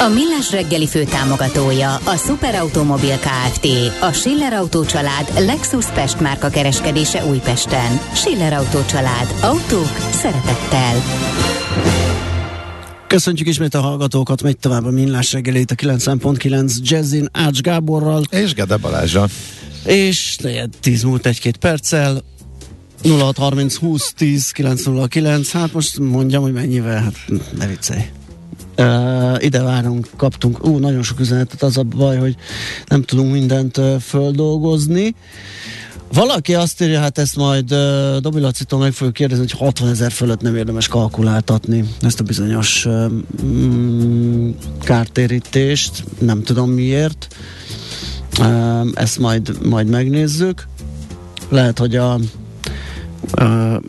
A Millás reggeli főtámogatója a Superautomobil KFT, a Schiller Auto család Lexus Pest márka kereskedése Újpesten. Schiller Auto család. Autók szeretettel. Köszöntjük ismét a hallgatókat, megy tovább a Millás reggelét a 90.9 Jazzin Ács Gáborral. És Gede Balázsra. És lejjed 10 múlt egy-két perccel, 0630 20 10 909, hát most mondjam, hogy mennyivel, hát ne viccelj. Uh, ide várunk, kaptunk, ú, nagyon sok üzenetet, az a baj, hogy nem tudunk mindent uh, földolgozni. Valaki azt írja, hát ezt majd uh, Dobi Lacitól meg fogjuk kérdezni, hogy 60 ezer fölött nem érdemes kalkuláltatni ezt a bizonyos uh, kártérítést, nem tudom miért. Uh, ezt majd, majd megnézzük. Lehet, hogy a Uh,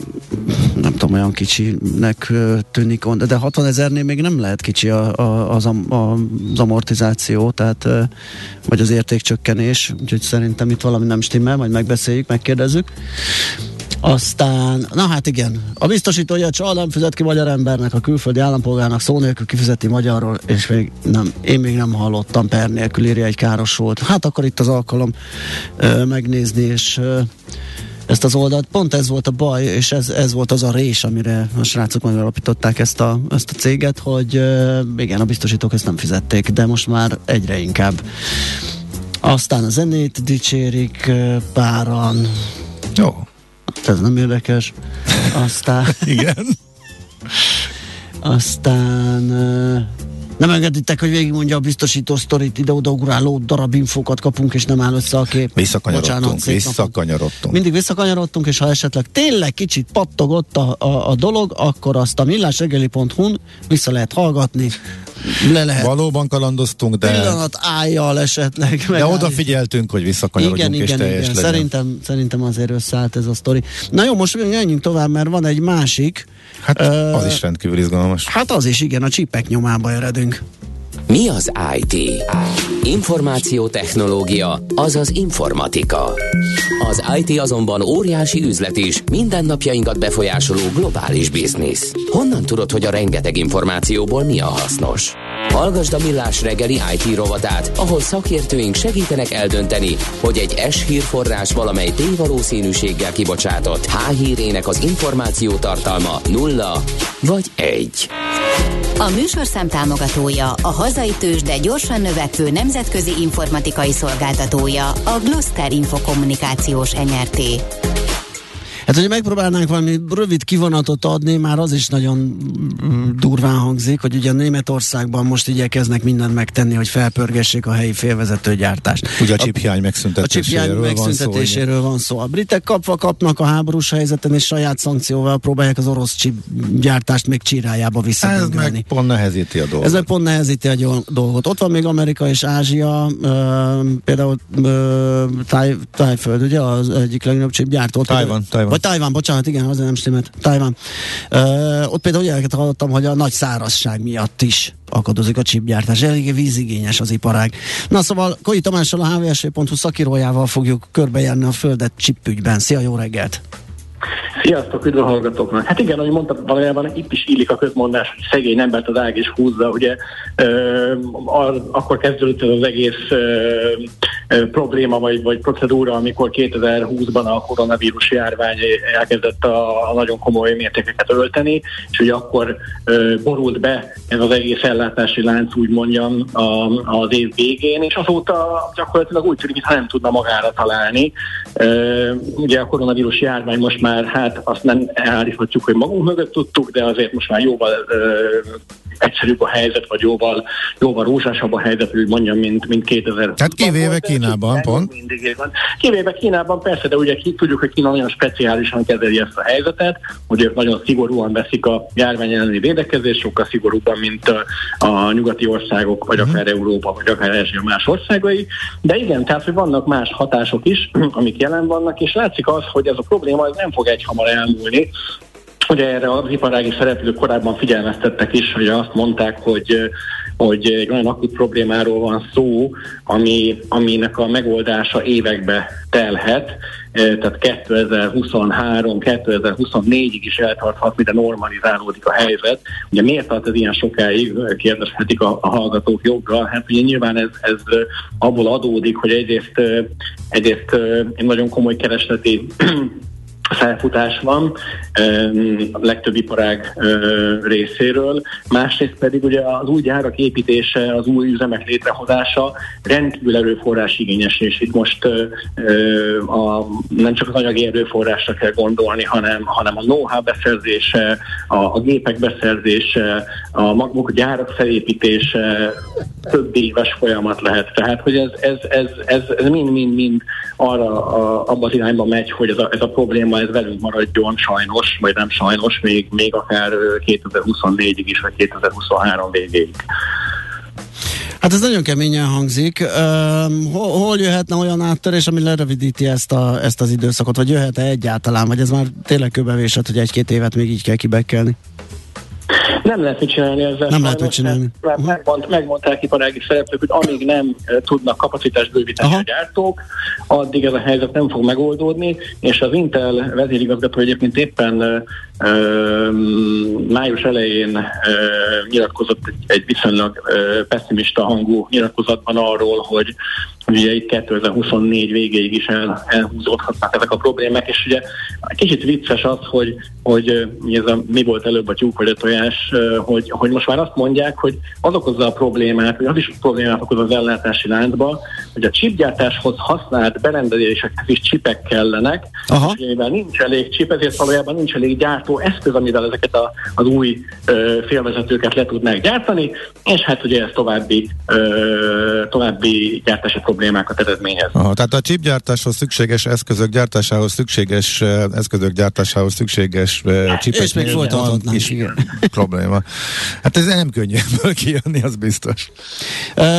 tudom, olyan kicsinek tűnik, de 60 ezernél még nem lehet kicsi a, a, az, a, az amortizáció, tehát vagy az értékcsökkenés, úgyhogy szerintem itt valami nem stimmel, majd megbeszéljük, megkérdezzük. Aztán, na hát igen, a biztosítója csal nem fizet ki magyar embernek, a külföldi állampolgárnak szó nélkül kifizeti magyarról, és még nem, én még nem hallottam per nélkül írja egy károsult. Hát akkor itt az alkalom uh, megnézni, és uh, ezt az oldalt. Pont ez volt a baj, és ez, ez volt az a rés, amire a srácok megalapították ezt a, ezt a céget, hogy igen, a biztosítók ezt nem fizették, de most már egyre inkább. Aztán a zenét dicsérik páran. Jó. Ez nem érdekes. Aztán... igen. Aztán nem engeditek, hogy végigmondja a biztosító sztorit, ide-oda ugráló darab infókat kapunk, és nem áll össze a kép. Visszakanyarodtunk, visszakanyarodtunk. Mindig visszakanyarodtunk, és ha esetleg tényleg kicsit pattogott a, a, a dolog, akkor azt a millásregeli.hu-n vissza lehet hallgatni, le lehet. Valóban kalandoztunk, de... Pillanat álljal esetleg. De odafigyeltünk, hogy visszakanyarodjunk igen, és igen, igen. legyen. Szerintem, szerintem azért összeállt ez a sztori. Na jó, most menjünk tovább, mert van egy másik. Hát uh, az is rendkívül izgalmas. Hát az is, igen, a csipek nyomába eredünk. Mi az IT? Információtechnológia, azaz informatika. Az IT azonban óriási üzlet is, mindennapjainkat befolyásoló globális biznisz. Honnan tudod, hogy a rengeteg információból mi a hasznos? Hallgasd a Millás reggeli IT rovatát, ahol szakértőink segítenek eldönteni, hogy egy S hírforrás valamely tévalószínűséggel kibocsátott H hírének az információ tartalma nulla vagy egy. A műsorszám támogatója, a hazai tős, de gyorsan növekvő nemzetközi informatikai szolgáltatója, a Gloster Infokommunikációs NRT. Hát, hogy megpróbálnánk valami rövid kivonatot adni, már az is nagyon durván hangzik, hogy ugye Németországban most igyekeznek mindent megtenni, hogy felpörgessék a helyi félvezetőgyártást. Ugye a csiphiány megszüntetéséről, a megszüntetéséről van szó. A britek kapva kapnak a háborús helyzeten, és saját szankcióval próbálják az orosz csipgyártást még csirájába visszagöndelni. Ez meg pont nehezíti a dolgot. Ez meg pont nehezíti a dolgot. Ott van még Amerika és Ázsia, például táj, Tájföld, ugye az egyik legnagyobb csipgyártó. Tájvan, Tájvan. Tajván, bocsánat, igen, azért nem stimmelt. Tajván. Uh, ott például ilyeneket hallottam, hogy a nagy szárazság miatt is akadozik a csipgyártás. Elég vízigényes az iparág. Na szóval Koi Tamással a hvsv.hu szakírójával fogjuk körbejárni a földet csipügyben. Szia, jó reggelt! Sziasztok, üdv a hallgatóknak! Hát igen, ahogy mondtam, valójában itt is illik a közmondás, hogy szegény embert az ág is húzza, ugye ö, ar, akkor kezdődött ez az egész ö, ö, probléma vagy, vagy procedúra, amikor 2020-ban a koronavírus járvány elkezdett a, a nagyon komoly mértékeket ölteni, és ugye akkor ö, borult be ez az egész ellátási lánc, úgy mondjam, a, az év végén, és azóta gyakorlatilag úgy tűnik, mintha nem tudna magára találni. Ö, ugye a koronavírus járvány most már, hát azt nem elállíthatjuk, hogy magunk mögött tudtuk, de azért most már jóval egyszerűbb a helyzet, vagy jóval, jóval rózsásabb a helyzet, hogy mondjam, mint, mint 2000. Tehát kivéve Kínában, pont. Mindig van. Kivéve Kínában persze, de ugye tudjuk, hogy Kína nagyon speciálisan kezeli ezt a helyzetet, hogy ők nagyon szigorúan veszik a járvány elleni védekezést, sokkal szigorúbban, mint a, a nyugati országok, vagy akár Európa, vagy akár Ázsia más országai. De igen, tehát, hogy vannak más hatások is, amik jelen vannak, és látszik az, hogy ez a probléma ez nem fog egyhamar elmúlni, Ugye erre az iparági szereplők korábban figyelmeztettek is, hogy azt mondták, hogy, hogy egy olyan akut problémáról van szó, ami, aminek a megoldása évekbe telhet, tehát 2023, 2024-ig is eltarthat, mire normalizálódik a helyzet. Ugye miért tart ez ilyen sokáig, kérdezhetik a, a hallgatók joggal. Hát ugye nyilván ez, ez abból adódik, hogy egyrészt, egyrészt egy nagyon komoly keresleti felfutás van a legtöbb iparág részéről, másrészt pedig ugye az új gyárak építése, az új üzemek létrehozása rendkívül erőforrás igényes, és itt most a, nem csak az anyagi erőforrásra kell gondolni, hanem, hanem a know-how beszerzése, a, a gépek beszerzése, a maguk gyárak felépítése több éves folyamat lehet. Tehát, hogy ez, ez, ez, ez, ez mind-mind-mind arra a, abban az irányba megy, hogy ez a, ez a probléma ez velünk maradjon sajnos, vagy nem sajnos, még, még akár 2024-ig is, vagy 2023 végéig. Hát ez nagyon keményen hangzik. Uh, hol, hol jöhetne olyan áttörés, ami lerövidíti ezt, a, ezt az időszakot, vagy jöhet-e egyáltalán, vagy ez már tényleg köbevésett, hogy egy-két évet még így kell kibekkelni? Nem lehet mit csinálni ezzel. Nem lehet mit csinálni. Mert uh-huh. megmond, megmondták iparági szereplők, hogy amíg nem eh, tudnak kapacitást bővíteni a gyártók, addig ez a helyzet nem fog megoldódni, és az Intel vezérigazgató egyébként éppen eh, május elején nyilatkozott egy, viszonylag pessimista hangú nyilatkozatban arról, hogy ugye itt 2024 végéig is el, elhúzódhatnak ezek a problémák, és ugye kicsit vicces az, hogy, hogy ez a, mi volt előbb a tyúk vagy a tojás, hogy, hogy most már azt mondják, hogy az okozza a problémát, hogy az is problémát okoz az ellátási láncba, hogy a chipgyártáshoz használt berendezésekhez is csipek kellenek, Aha. és mivel nincs elég chip, ezért valójában nincs elég gyártó eszköz, amivel ezeket a, az új ö, félvezetőket le tudnák gyártani, és hát ugye ez további, ö, további gyártási problémákat eredményez. Aha, tehát a chipgyártáshoz szükséges eszközök gyártásához szükséges eszközök gyártásához szükséges csipek és még folytathatnánk, is igen. probléma. Hát ez nem könnyű ebből kijönni, az biztos.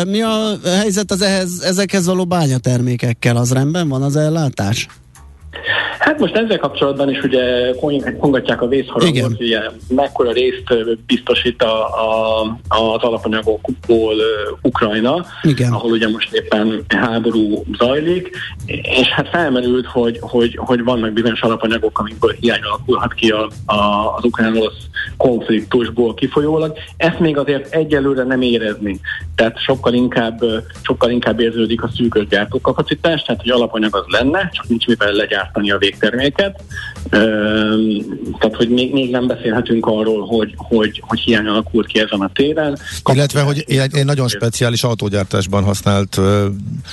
Mi a helyzet az ehhez, ezekhez való bányatermékekkel? Az rendben van az ellátás? Hát most ezzel kapcsolatban is ugye kongatják a vészharangot, hogy ugye mekkora részt biztosít a, a, az alapanyagokból Ukrajna, Igen. ahol ugye most éppen háború zajlik, és hát felmerült, hogy, hogy, hogy vannak bizonyos alapanyagok, amikből hiány alakulhat ki a, a, az ukrán-orosz konfliktusból kifolyólag. Ezt még azért egyelőre nem érezni. Tehát sokkal inkább, sokkal inkább érződik a szűkös gyártókapacitás, tehát hogy alapanyag az lenne, csak nincs mivel legyártani a végterméket. Tehát, hogy még, még nem beszélhetünk arról, hogy, hogy, hogy hiány alakult ki ezen a téren. Illetve, hogy egy nagyon speciális autógyártásban használt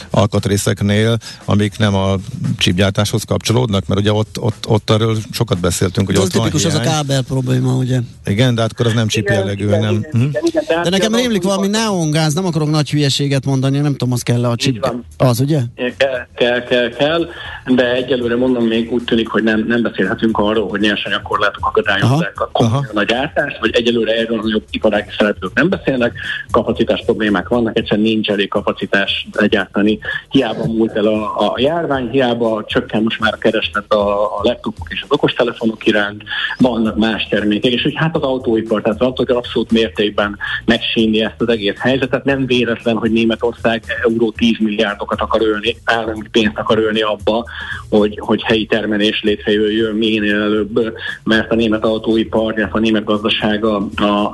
alkatrészeknél, amik nem a csipgyártáshoz kapcsolódnak, mert ugye ott, ott, ott arról sokat beszéltünk, hogy ott tipikus az a kábel probléma, ugye? Igen, de hát akkor az nem csip jellegű, igen, nem. Igen, hm? igen, igen, de, de nekem rémlik valami neongáz, nem akarok nagy hülyeséget mondani, nem tudom, az kell a csip. Az, ugye? Kell, kell, kell, kell, de egyelőre mondom, még úgy tűnik, hogy nem, nem beszélhetünk arról, hogy nyersanyagkorlátok akadályozzák a, a gyártást, vagy egyelőre erről nagyobb iparági szereplők nem beszélnek, kapacitás problémák vannak, egyszerűen nincs elég kapacitás legyártani. Hiába múlt el a, a járvány, hiába csökken most már a kereslet a, a laptopok és az okostelefonok iránt, vannak más termékek, és hogy hát az autóipar, tehát az autóipar abszolút mértékben megsínni ezt az egész helyzetet. Nem véletlen, hogy Németország euró 10 milliárdokat akar ölni, állami pénzt akar ölni abba, hogy, hogy helyi termelés létrejöjjön minél előbb, mert a német autóipar, illetve a német gazdaság a,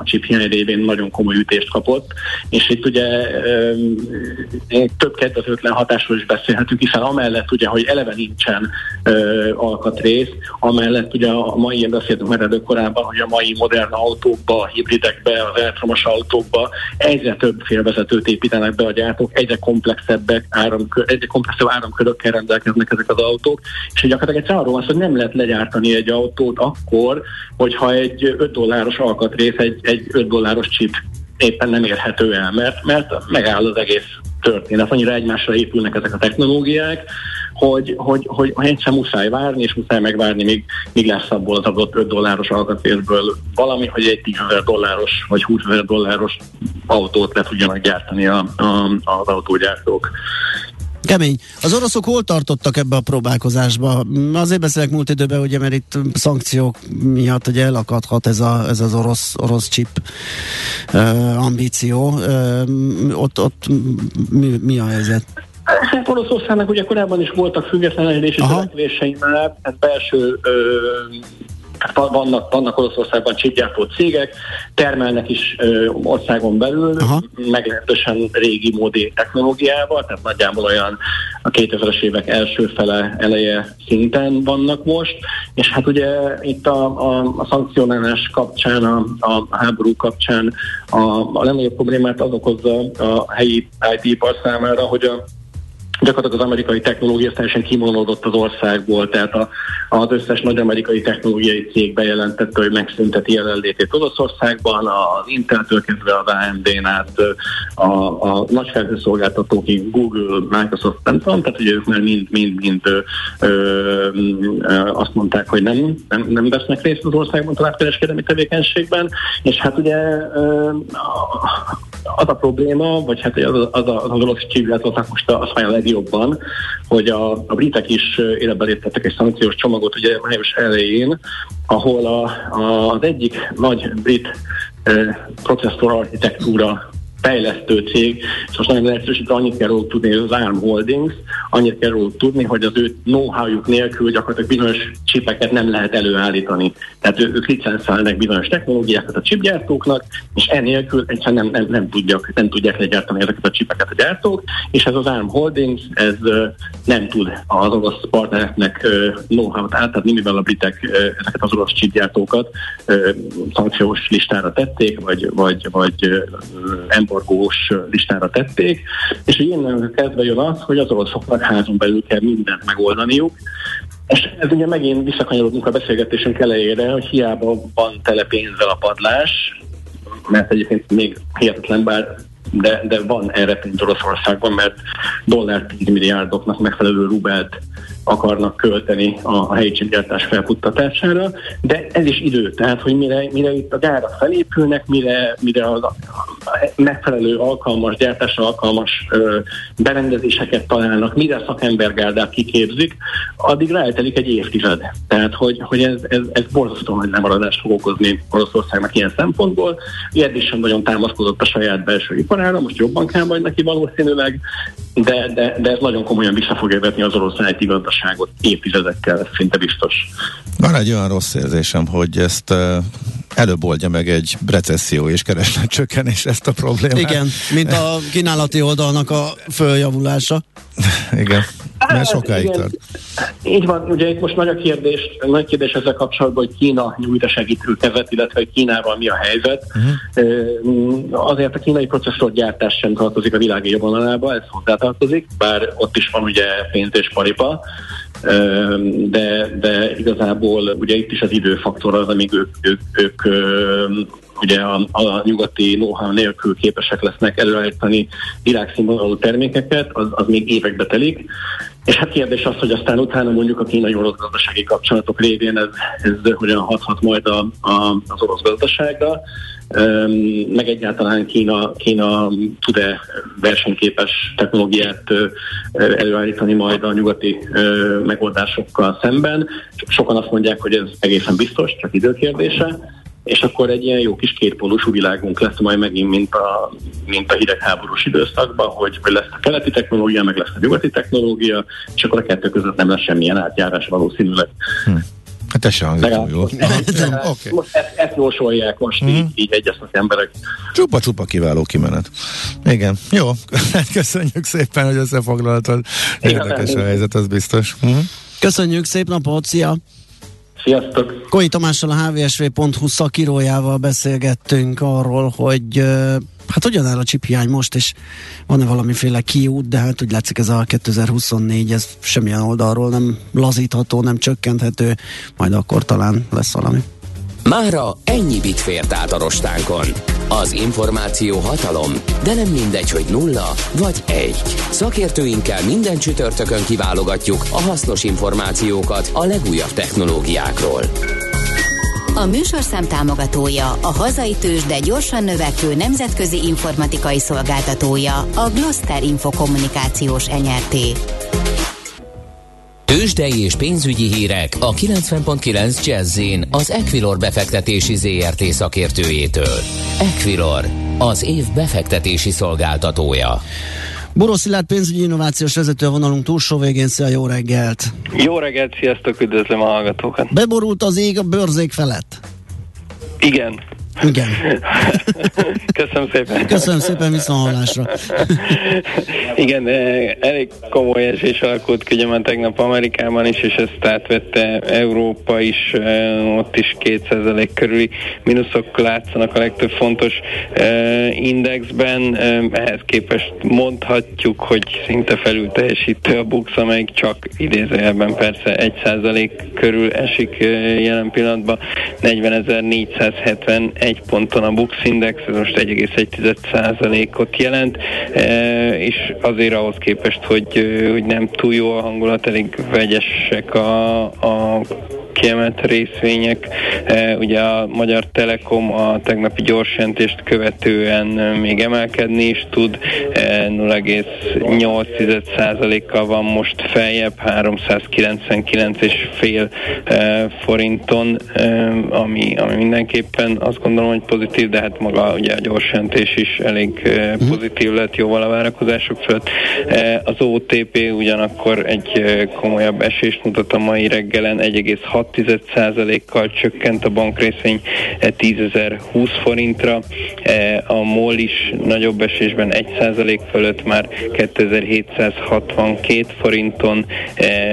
chip hiány révén nagyon komoly ütést kapott, és itt ugye több kedvezőtlen hatásról is beszélhetünk, hiszen amellett ugye, hogy eleve nincsen alkatrész, amellett ugye a mai, ilyen beszéltünk már korábban, hogy a mai modern autókba, hibridekbe, az elektromos autókba egyre több félvezetőt építenek be a gyártók, egyre komplexebbek, áramkör, egyre komplexebb áramkörökkel rendelkeznek ezek az autók, és gyakorlatilag csak egy arról van hogy nem lehet legyártani egy autót akkor, hogyha egy 5 dolláros alkatrész, egy, egy 5 dolláros chip éppen nem érhető el, mert, mert megáll az egész történet. Annyira egymásra épülnek ezek a technológiák, hogy, hogy, hogy, hogy egyszer muszáj várni, és muszáj megvárni, míg, míg lesz abból az adott 5 dolláros alkatrészből valami, hogy egy 10 ezer dolláros vagy 20 ezer dolláros autót le tudjanak gyártani a, a, az autógyártók. Kemény. Az oroszok hol tartottak ebbe a próbálkozásba? Azért beszélek múlt időben, ugye, mert itt szankciók miatt ugye elakadhat ez, a, ez az orosz, orosz chip uh, ambíció. Uh, ott, ott mi, mi a helyzet? Hát Oroszországnak ugye korábban is voltak függetlenedési törekvései már, hát belső ö, vannak, vannak Oroszországban csipgyártó cégek, termelnek is ö, országon belül, Aha. meglehetősen régi módi technológiával, tehát nagyjából olyan a 2000-es évek első fele eleje szinten vannak most, és hát ugye itt a, a, a szankcionálás kapcsán, a, a háború kapcsán a, a legnagyobb problémát az okozza a helyi IT-ipar számára, hogy a gyakorlatilag az amerikai technológia teljesen kimonódott az országból, tehát a, az összes nagy amerikai technológiai cég bejelentette, hogy megszünteti jelenlétét Oroszországban, az Intel-től kezdve az AMD-n át a, a nagy felhőszolgáltatók, Google, Microsoft, nem tudom, tehát hogy ők már mind-mind-mind azt mondták, hogy nem, nem, nem vesznek részt az országban továbbkereskedelmi tevékenységben, és hát ugye ö, az a probléma, vagy hát az az, az, az orosz csillagok most a, a legjobban, hogy a, a britek is életbe léptettek egy szankciós csomagot ugye május elején, ahol a, a, az egyik nagy brit processzor architektúra fejlesztő cég, és most nagyon egyszerűsítve annyit kell róluk tudni, hogy az ARM Holdings, annyit kell róluk tudni, hogy az ő know-howjuk nélkül gyakorlatilag bizonyos csipeket nem lehet előállítani. Tehát ő, ők licenszálnak bizonyos technológiákat a chipgyártóknak, és enélkül egyszerűen nem, nem, nem, tudják, nem tudják legyártani ezeket a csipeket a gyártók, és ez az ARM Holdings, ez nem tud az orosz partnereknek know-how-t átadni, mivel a britek ezeket az orosz chipgyártókat szankciós listára tették, vagy, vagy, vagy embargós listára tették, és innen kezdve jön az, hogy az oroszoknak házon belül kell mindent megoldaniuk, és ez ugye megint visszakanyarodunk a beszélgetésünk elejére, hogy hiába van tele pénzzel a padlás, mert egyébként még hihetetlen, bár de, de van erre pénz Oroszországban, mert dollár 10 milliárdoknak megfelelő rubelt akarnak költeni a, a helyi csipgyártás felputtatására, de ez is idő, tehát hogy mire, mire itt a gárak felépülnek, mire, mire az a, megfelelő alkalmas, gyártásra alkalmas ö, berendezéseket találnak, mire szakembergárdát kiképzik, addig ráeltelik egy évtized. Tehát, hogy, hogy ez, ez, ez borzasztó nagy lemaradást fog okozni Oroszországnak ilyen szempontból. Eddig sem nagyon támaszkodott a saját belső iparára, most jobban kell majd neki valószínűleg, de, de, de ez nagyon komolyan vissza fogja vetni az orosz IT gazdaságot évtizedekkel, ez szinte biztos. Van egy olyan rossz érzésem, hogy ezt előbb oldja meg egy recesszió és kereslet csökkenés ezt a problémát. Igen, mint a kínálati oldalnak a följavulása. Igen. Mert hát, sokáig tart. Így van, ugye itt most nagy a kérdés, nagy kérdés ezzel kapcsolatban, hogy Kína nyújt a segítőkezet, illetve hogy Kínával mi a helyzet. Uh-huh. Azért a kínai processzorgyártás sem tartozik a világ vonalába, ez hozzátartozik, bár ott is van ugye pénz és paripa, de, de igazából ugye itt is az időfaktor az, amíg ők, ők, ők ugye a, a nyugati know nélkül képesek lesznek előállítani világszínvonalú termékeket, az, az még évekbe telik. És hát kérdés az, hogy aztán utána mondjuk a kínai orosz gazdasági kapcsolatok révén ez, ez hogyan hathat majd a, a, az orosz gazdaságra, meg egyáltalán Kína, Kína tud-e versenyképes technológiát előállítani majd a nyugati megoldásokkal szemben. Sokan azt mondják, hogy ez egészen biztos, csak időkérdése és akkor egy ilyen jó kis kétpólusú világunk lesz majd megint, mint a, mint a hidegháborús időszakban, hogy, hogy lesz a keleti technológia, meg lesz a nyugati technológia, és akkor a kettő között nem lesz semmilyen átjárás valószínűleg. Hm. Hát ez sem hangzik jó. okay. Most ezt, ezt jósolják most mm. így, így egyeznek emberek. Csupa-csupa kiváló kimenet. Igen, jó. Köszönjük szépen, hogy összefoglaltad. Érdekes a helyzet, az biztos. Mm. Köszönjük, szép napot, szia! Sziasztok! Koi Tamással a hvsv.hu szakírójával beszélgettünk arról, hogy hát hogyan áll a csiphiány most, és van-e valamiféle kiút, de hát úgy látszik ez a 2024, ez semmilyen oldalról nem lazítható, nem csökkenthető, majd akkor talán lesz valami. Mára ennyi bit fért át a rostánkon. Az információ hatalom, de nem mindegy, hogy nulla vagy egy. Szakértőinkkel minden csütörtökön kiválogatjuk a hasznos információkat a legújabb technológiákról. A műsorszám támogatója, a hazai tős, de gyorsan növekvő nemzetközi informatikai szolgáltatója, a Gloster Infokommunikációs enyerté. Tőzsdei és pénzügyi hírek a 90.9 jazz az Equilor befektetési ZRT szakértőjétől. Equilor, az év befektetési szolgáltatója. Boros Szilárd pénzügyi innovációs vezető a vonalunk túlsó végén, szia, jó reggelt! Jó reggelt, sziasztok, üdvözlöm a hallgatókat! Beborult az ég a bőrzék felett? Igen, igen. Köszönöm szépen. Köszönöm szépen, viszontlátásra. Igen, elég komoly esés alakult ki ugye már tegnap Amerikában is, és ezt átvette Európa is, ott is 2% körüli mínuszok látszanak a legtöbb fontos indexben. Ehhez képest mondhatjuk, hogy szinte felül teljesítő a Bux, amelyik csak idézőjelben persze 1% körül esik jelen pillanatban. 40.470 egy ponton a Bux Index, ez most 1,1%-ot jelent, e, és azért ahhoz képest, hogy, hogy nem túl jó a hangulat, elég vegyesek a, a kiemelt részvények. E, ugye a Magyar Telekom a tegnapi gyorsjelentést követően még emelkedni is tud, 0,8%-kal van most feljebb, 399,5 e, forinton, ami, ami mindenképpen azt gondolom, hogy pozitív, de hát maga ugye a gyorsjelentés is elég mhm. pozitív lett, jóval a várakozások fölött. Az OTP ugyanakkor egy komolyabb esést mutat a mai reggelen, 1,6%-kal csökkent a bankrészvény 10.020 forintra, a MOL is nagyobb esésben 1% fölött már 2762 forinton,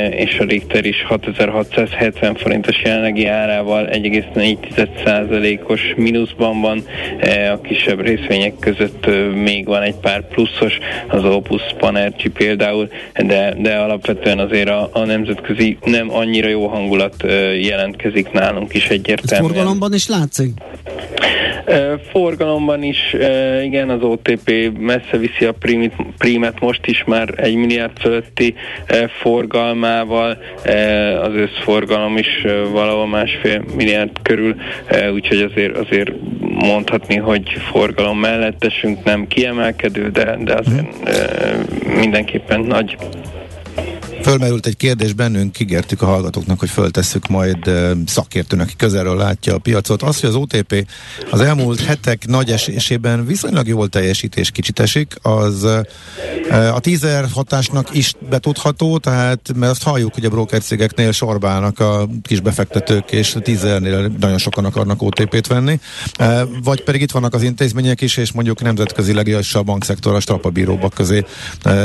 és a Richter is 6670 forintos jelenlegi árával 1,4%-os mínuszban van, a kisebb részvények között még van egy pár pluszos, az Opus Panergy például, de, de alapvetően azért a, a nemzetközi nem annyira jó hangulat jelentkezik nálunk is egyértelműen. Ez forgalomban is látszik? Forgalomban is, igen, az OTP messze viszi a prímet most is már egy milliárd fölötti forgalmával, az összforgalom is valahol másfél milliárd körül, úgyhogy azért, azért mondhatni, hogy forgalom mellettesünk nem kiemelkedő, de, de azért mindenképpen nagy Fölmerült egy kérdés bennünk, ígértük a hallgatóknak, hogy föltesszük majd szakértőnek, aki közelről látja a piacot. Az, hogy az OTP az elmúlt hetek nagy esésében viszonylag jól teljesítés kicsit esik, az a tízer hatásnak is betudható, tehát mert azt halljuk, hogy a broker cégeknél sorbálnak a kis befektetők, és a tízernél nagyon sokan akarnak OTP-t venni, vagy pedig itt vannak az intézmények is, és mondjuk nemzetközileg is a bankszektor a strapabíróbak közé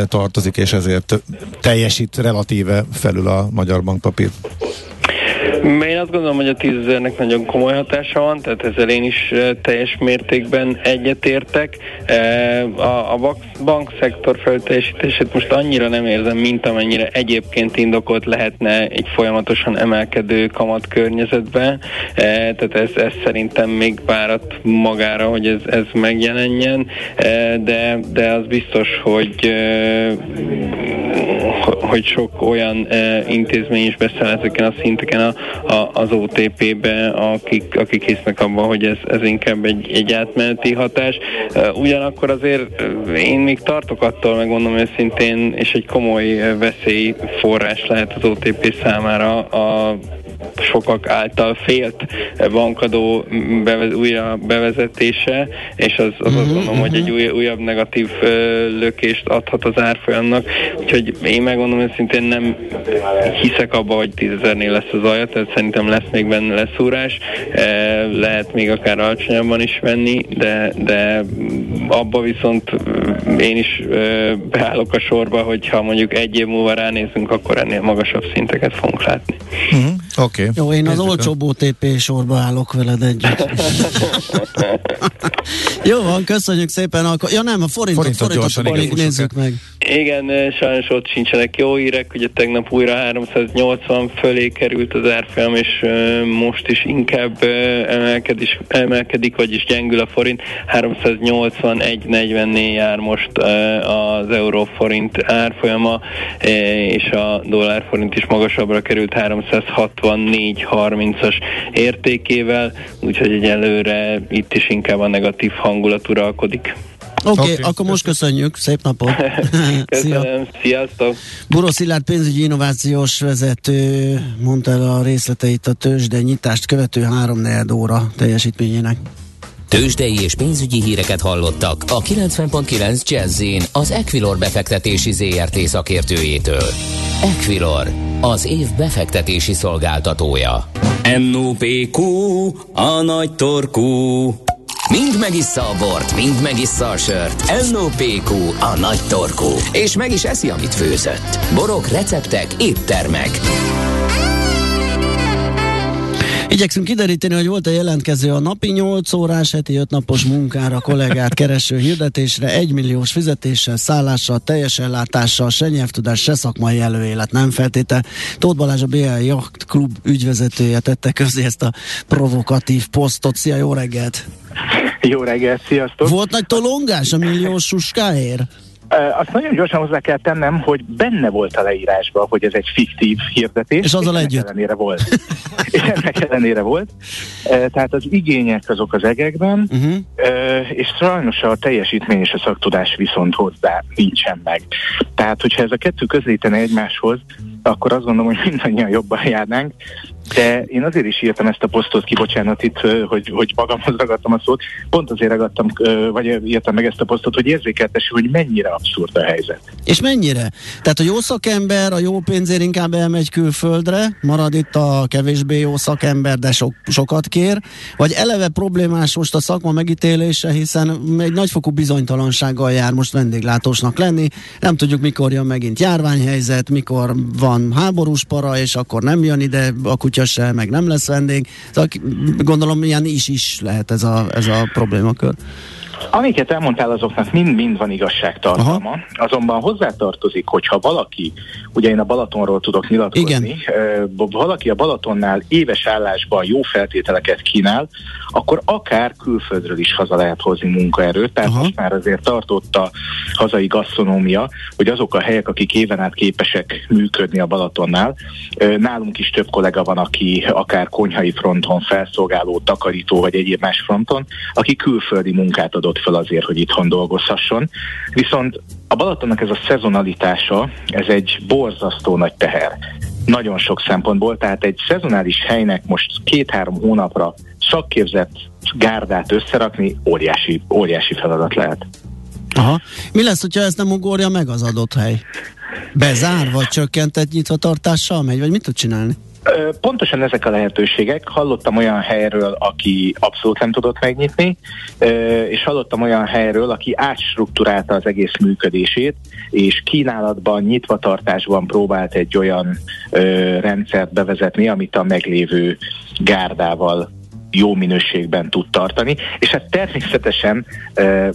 tartozik, és ezért teljesít relatíve felül a magyar bankpapír. Én azt gondolom, hogy a tízezernek nagyon komoly hatása van, tehát ezzel én is teljes mértékben egyetértek. A, a bankszektor felteljesítését most annyira nem érzem, mint amennyire egyébként indokolt lehetne egy folyamatosan emelkedő kamat környezetben. Tehát ez, ez szerintem még várat magára, hogy ez, ez megjelenjen, de, de az biztos, hogy hogy sok olyan intézmény is beszél ezeken a szinteken a, a, az OTP-be, akik, akik hisznek abban, hogy ez, ez inkább egy, egy átmeneti hatás. Ugyanakkor azért én még tartok attól, megmondom őszintén, és egy komoly veszélyforrás lehet az OTP számára a sokak által félt bankadó bevez, újra bevezetése, és az, az uh-huh, azt gondolom, uh-huh. hogy egy mhm. új, újabb negatív lökést adhat az árfolyamnak, úgyhogy én megmondom őszintén nem hiszek abba, hogy 10.000-nél lesz az alja, tehát szerintem lesz még benne leszúrás, lehet még akár alacsonyabban is venni, de, de abba viszont én is beállok a sorba, hogyha mondjuk egy év múlva ránézünk, akkor ennél magasabb szinteket fogunk látni. Uh-huh. Oké. Okay. Jó, én az olcsóbb OTP sorba állok veled együtt. Jó van, köszönjük szépen. Akkor, ja nem, a forintot, forintot, forintot gyorsan, még nézzük meg. Igen, sajnos ott sincsenek jó hírek, ugye tegnap újra 380 fölé került az árfolyam, és most is inkább emelkedik, emelkedik, vagyis gyengül a forint. 381.40-nél jár most az euró-forint árfolyama, és a dollár-forint is magasabbra került 364.30-as értékével, úgyhogy egyelőre itt is inkább a negatív hangulat uralkodik. Oké, okay, okay, akkor most köszönjük, szép napot! Köszönöm, Szia. sziasztok! Buró Szilárd pénzügyi innovációs vezető mondta el a részleteit a tőzsde nyitást követő három óra teljesítményének. Tőzsdei és pénzügyi híreket hallottak a 90.9 jazz az Equilor befektetési ZRT szakértőjétől. Equilor, az év befektetési szolgáltatója. NOPQ, a nagy torkú. Mind megissza a bort, mind megissza a sört. NOPQ, a nagy torkú. És meg is eszi, amit főzött. Borok, receptek, éttermek. Igyekszünk kideríteni, hogy volt-e jelentkező a napi 8 órás, heti 5 napos munkára kollégát kereső hirdetésre, 1 milliós fizetéssel, szállással, teljes ellátással, se nyelvtudás, se szakmai előélet nem feltétel. Tóth Balázs a BL Yacht Klub ügyvezetője tette közé ezt a provokatív posztot. Szia, jó reggelt! Jó reggelt, sziasztok! Volt nagy tolongás a milliós suskáért? Azt nagyon gyorsan hozzá kell tennem, hogy benne volt a leírásban, hogy ez egy fiktív hirdetés. És azzal együtt. ellenére volt. és ennek ellenére volt. Tehát az igények azok az egekben, uh-huh. és sajnos a teljesítmény és a szaktudás viszont hozzá nincsen meg. Tehát, hogyha ez a kettő közlítene egymáshoz, akkor azt gondolom, hogy mindannyian jobban járnánk, de én azért is írtam ezt a posztot ki, bocsánat itt, hogy, hogy magamhoz ragadtam a szót, pont azért ragadtam, vagy írtam meg ezt a posztot, hogy érzékeltessük, hogy mennyire abszurd a helyzet. És mennyire? Tehát a jó szakember a jó pénzért inkább elmegy külföldre, marad itt a kevésbé jó szakember, de sok, sokat kér, vagy eleve problémás most a szakma megítélése, hiszen egy nagyfokú bizonytalansággal jár most vendéglátósnak lenni, nem tudjuk mikor jön megint járványhelyzet, mikor van háborús para, és akkor nem jön ide a kutya kutya se, meg nem lesz vendég. Szóval gondolom ilyen is is lehet ez a, ez a problémakör. Amiket elmondtál, azoknak mind-mind van igazságtartalma, Aha. azonban hozzátartozik, hogyha valaki, ugye én a Balatonról tudok nyilatkozni, Igen. valaki a Balatonnál éves állásban jó feltételeket kínál, akkor akár külföldről is haza lehet hozni munkaerőt, tehát Aha. most már azért tartott a hazai gasztronómia, hogy azok a helyek, akik éven át képesek működni a Balatonnál, nálunk is több kollega van, aki akár konyhai fronton, felszolgáló, takarító vagy egyéb más fronton, aki külföldi munkát adott fel azért, hogy itthon dolgozhasson. Viszont a Balatonnak ez a szezonalitása, ez egy borzasztó nagy teher. Nagyon sok szempontból, tehát egy szezonális helynek most két-három hónapra szakképzett gárdát összerakni óriási, óriási feladat lehet. Aha. Mi lesz, hogyha ezt nem ugorja meg az adott hely? Bezár, vagy csökkentett nyitvatartással megy, vagy mit tud csinálni? Pontosan ezek a lehetőségek. Hallottam olyan helyről, aki abszolút nem tudott megnyitni, és hallottam olyan helyről, aki átstruktúrálta az egész működését, és kínálatban, nyitvatartásban próbált egy olyan rendszert bevezetni, amit a meglévő gárdával jó minőségben tud tartani, és hát természetesen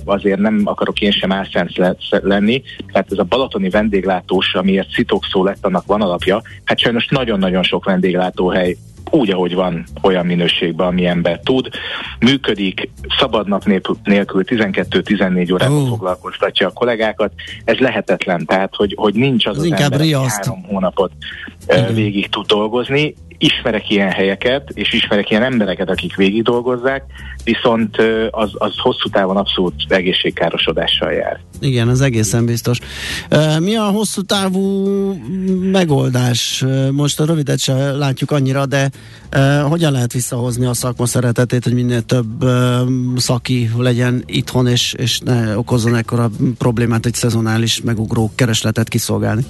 azért nem akarok én sem álszent lenni, tehát ez a balatoni vendéglátós, amiért szitokszó lett, annak van alapja, hát sajnos nagyon-nagyon sok vendéglátóhely úgy, ahogy van, olyan minőségben, ami ember tud. Működik, szabad nap nélkül 12-14 órában oh. foglalkoztatja a kollégákat. Ez lehetetlen, tehát, hogy, hogy nincs az az, az ember, aki három hónapot Igen. végig tud dolgozni ismerek ilyen helyeket, és ismerek ilyen embereket, akik végig dolgozzák, viszont az, az hosszú távon abszolút egészségkárosodással jár. Igen, az egészen biztos. Mi a hosszú távú megoldás? Most a rövidet se látjuk annyira, de hogyan lehet visszahozni a szakma szeretetét, hogy minél több szaki legyen itthon, és, és ne okozzon ekkora problémát egy szezonális megugró keresletet kiszolgálni?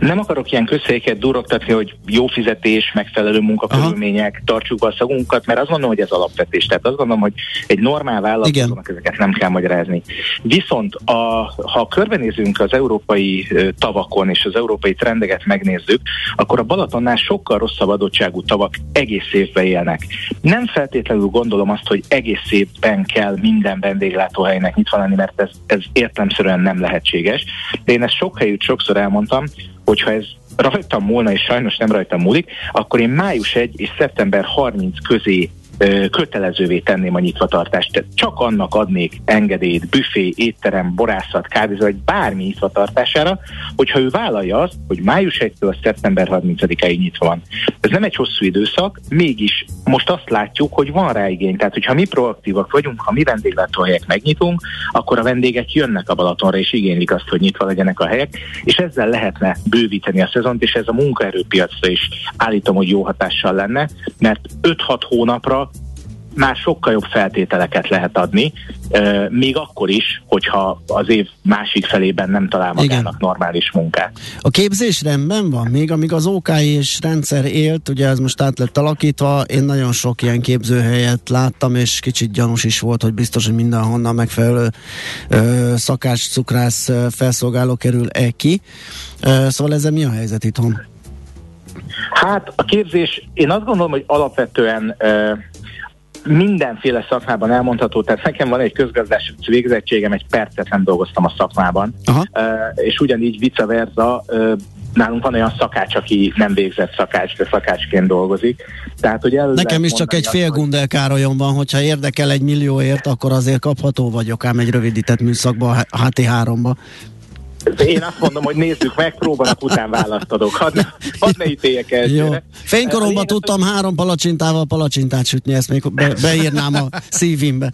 Nem akarok ilyen közhelyeket durogtatni, hogy jó fizetés, megfelelő munkakörülmények, Aha. tartsuk be a szagunkat, mert azt gondolom, hogy ez alapvetés. Tehát azt gondolom, hogy egy normál vállalkozónak ezeket nem kell magyarázni. Viszont a, ha körbenézünk az európai tavakon és az európai trendeket megnézzük, akkor a Balatonnál sokkal rosszabb adottságú tavak egész évben élnek. Nem feltétlenül gondolom azt, hogy egész évben kell minden vendéglátóhelynek nyitva lenni, mert ez, ez értelmszerűen nem lehetséges. De én ezt sok helyütt sokszor elmondtam, hogyha ez rajtam múlna, és sajnos nem rajtam múlik, akkor én május 1 és szeptember 30 közé kötelezővé tenném a nyitvatartást. Tehát csak annak adnék engedélyt, büfé, étterem, borászat, kávézó, vagy bármi nyitvatartására, hogyha ő vállalja azt, hogy május 1-től szeptember 30-ig nyitva van. Ez nem egy hosszú időszak, mégis most azt látjuk, hogy van rá igény. Tehát, hogyha mi proaktívak vagyunk, ha mi vendéglátóhelyek megnyitunk, akkor a vendégek jönnek a Balatonra, és igénylik azt, hogy nyitva legyenek a helyek, és ezzel lehetne bővíteni a szezont, és ez a munkaerőpiacra is állítom, hogy jó hatással lenne, mert 5-6 hónapra már sokkal jobb feltételeket lehet adni, még akkor is, hogyha az év másik felében nem talál magának Igen. normális munkát. A képzés rendben van? Még amíg az OK és rendszer élt, ugye ez most át lett alakítva, én nagyon sok ilyen képzőhelyet láttam, és kicsit gyanús is volt, hogy biztos, hogy mindenhonnan megfelelő ö, szakás, cukrász felszolgáló kerül-e ki. Ö, szóval ezzel mi a helyzet itthon? Hát a képzés, én azt gondolom, hogy alapvetően ö, mindenféle szakmában elmondható, tehát nekem van egy közgazdás végzettségem, egy percet nem dolgoztam a szakmában, Aha. és ugyanígy vice versa, nálunk van olyan szakács, aki nem végzett szakács, de szakácsként dolgozik. Tehát, hogy Nekem is csak egy fél gundel károlyom van, hogyha érdekel egy millióért, akkor azért kapható vagyok ám egy rövidített műszakba, a HT3-ba. Én azt mondom, hogy nézzük meg, próbálnak után választ adok. Hadd ne, had ne ítéljek elsőre. Fénykoromban tudtam három palacsintával palacsintát sütni, ezt még be, beírnám a szívimbe.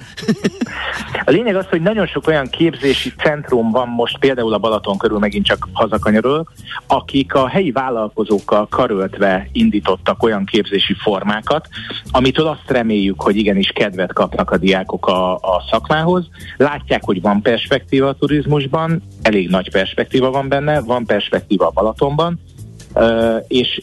A lényeg az, hogy nagyon sok olyan képzési centrum van most, például a Balaton körül megint csak hazakanyarul, akik a helyi vállalkozókkal karöltve indítottak olyan képzési formákat, amitől azt reméljük, hogy igenis kedvet kapnak a diákok a, a szakmához. Látják, hogy van perspektíva a turizmusban, elég nagy perspektíva van benne, van perspektíva a Balatonban, és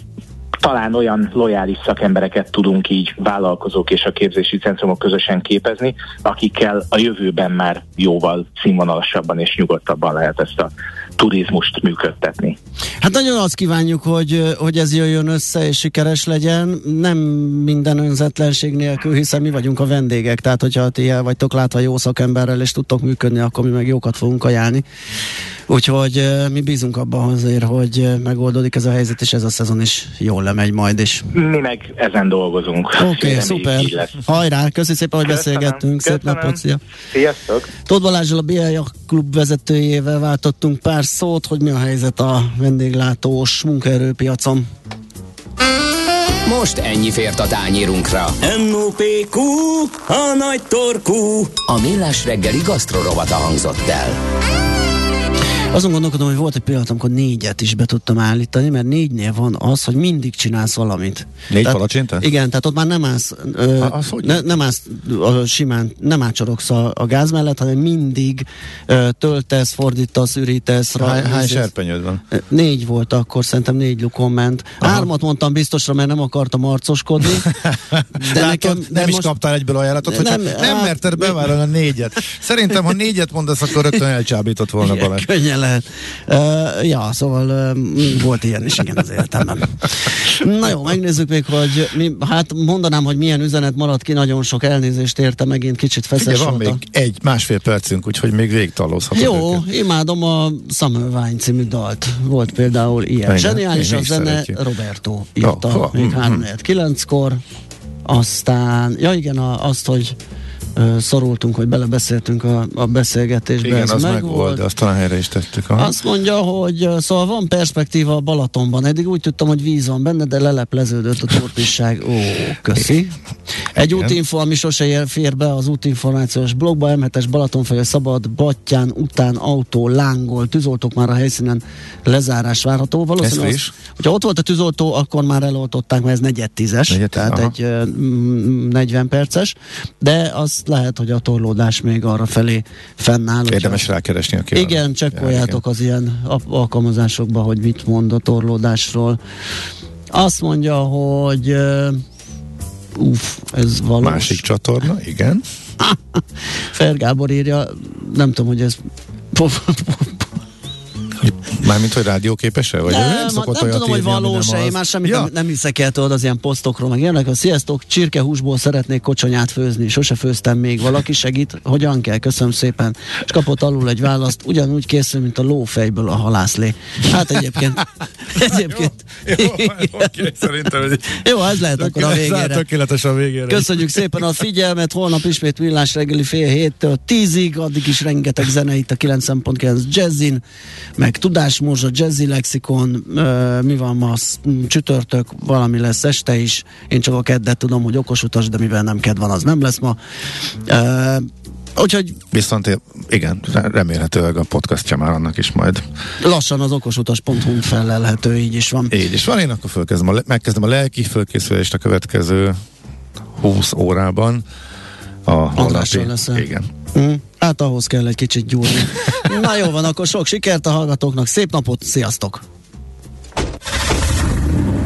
talán olyan lojális szakembereket tudunk így vállalkozók és a képzési centrumok közösen képezni, akikkel a jövőben már jóval színvonalasabban és nyugodtabban lehet ezt a turizmust működtetni. Hát nagyon azt kívánjuk, hogy, hogy ez jöjjön össze és sikeres legyen, nem minden önzetlenség nélkül, hiszen mi vagyunk a vendégek, tehát hogyha ti el vagytok látva jó szakemberrel és tudtok működni, akkor mi meg jókat fogunk ajánlani. Úgyhogy mi bízunk abban azért, hogy megoldódik ez a helyzet, és ez a szezon is jól lemegy majd is. Mi meg ezen dolgozunk. Oké, okay, szuper. Hajrá, köszi szépen, hogy Köszönöm. beszélgettünk. Köszönöm. Szép napot, szia. Sziasztok. Tóth Balázsral a BL klub vezetőjével váltottunk pár szót, hogy mi a helyzet a vendéglátós munkaerőpiacon. Most ennyi fért a tányérunkra. M.O.P.Q. A nagy torkú. A millás reggeli gasztrorovata hangzott el. Azon gondolkodom, hogy volt egy pillanat, amikor négyet is be tudtam állítani, mert négynél van az, hogy mindig csinálsz valamit. Négy palacsinta? Igen, tehát ott már nem állsz, ö, ha, az ne, nem állsz a, simán, nem átsorogsz a, a gáz mellett, hanem mindig ö, töltesz, fordítasz, ürítesz. Hány, hány serpenyőd van? Négy volt akkor, szerintem négy lukon ment. Aha. Hármat mondtam biztosra, mert nem akartam arcoskodni. De Látod, nekem, nem, nem is most... kaptál egyből ajánlatot, hogy nem, nem hát, merted bevállalni a négyet. Szerintem, ha négyet mondasz, akkor rögtön elcsábított volna Balázs. Könnyen lehet. Uh, ja, szóval uh, volt ilyen is, igen, az életemben. Na jó, megnézzük még, hogy mi, hát mondanám, hogy milyen üzenet maradt ki, nagyon sok elnézést érte, megint kicsit feszes van még egy másfél percünk, úgyhogy még végigtalózhatok. Jó, őket. imádom a Summer Wine című dalt. Volt például ilyen. Igen, Zseniális a zene, szeretjük. Roberto írta, oh, oh, még mm, 3 kor aztán, ja igen, a, azt, hogy szorultunk, hogy belebeszéltünk a, a beszélgetésbe. Igen, ez az meg volt, de azt talán helyre is tettük. Aha. Azt mondja, hogy szóval van perspektíva a Balatonban. Eddig úgy tudtam, hogy víz van benne, de lelepleződött a turpisság. Ó, köszi. Egy Igen. útinfo, ami sose fér be az útinformációs blogba, M7-es Balatonfeje szabad, Battyán után autó lángol, tűzoltók már a helyszínen lezárás várható. Valószínűleg, az, hogyha ott volt a tűzoltó, akkor már eloltották, mert ez negyed tízes, negyed, tehát aha. egy uh, 40 perces, de az lehet, hogy a torlódás még arra felé fennáll. Érdemes rákeresni, aki Igen, csekkoljátok az ilyen alkalmazásokba, hogy mit mond a torlódásról. Azt mondja, hogy uh, uff, ez valós. Másik csatorna, igen. Fergábor írja, nem tudom, hogy ez Mármint, hogy rádióképes-e? Vagy nem, nem, szokott nem tudom, hogy valós-e, én már semmit ja. nem, nem hiszek el tudod az ilyen posztokról, meg ilyenek. A sziasztok, csirkehúsból szeretnék kocsonyát főzni, sose főztem még, valaki segít, hogyan kell, köszönöm szépen. És kapott alul egy választ, ugyanúgy készül, mint a lófejből a halászlé. Hát egyébként, egyébként. jó, jó, okay, szerintem hogy jó, ez lehet akkor a végére. Tökéletes a végére. Köszönjük szépen a figyelmet, holnap ismét villás reggeli fél héttől tízig, addig is rengeteg zene itt a 9.9 Jazzin, meg tudásmorzsa, jazzy lexikon, mi van ma, csütörtök, valami lesz este is. Én csak a keddet tudom, hogy okos utas, de mivel nem ked van, az nem lesz ma. Úgyhogy... Viszont igen, remélhetőleg a podcastja már annak is majd. Lassan az okosutas.hu felelhető, így is van. Így is van, én akkor fölkezdem a, megkezdem a lelki fölkészülést a következő 20 órában. A holnapi, igen. Mm, hát ahhoz kell egy kicsit gyúrni. Na jó van, akkor sok sikert a hallgatóknak, szép napot, sziasztok!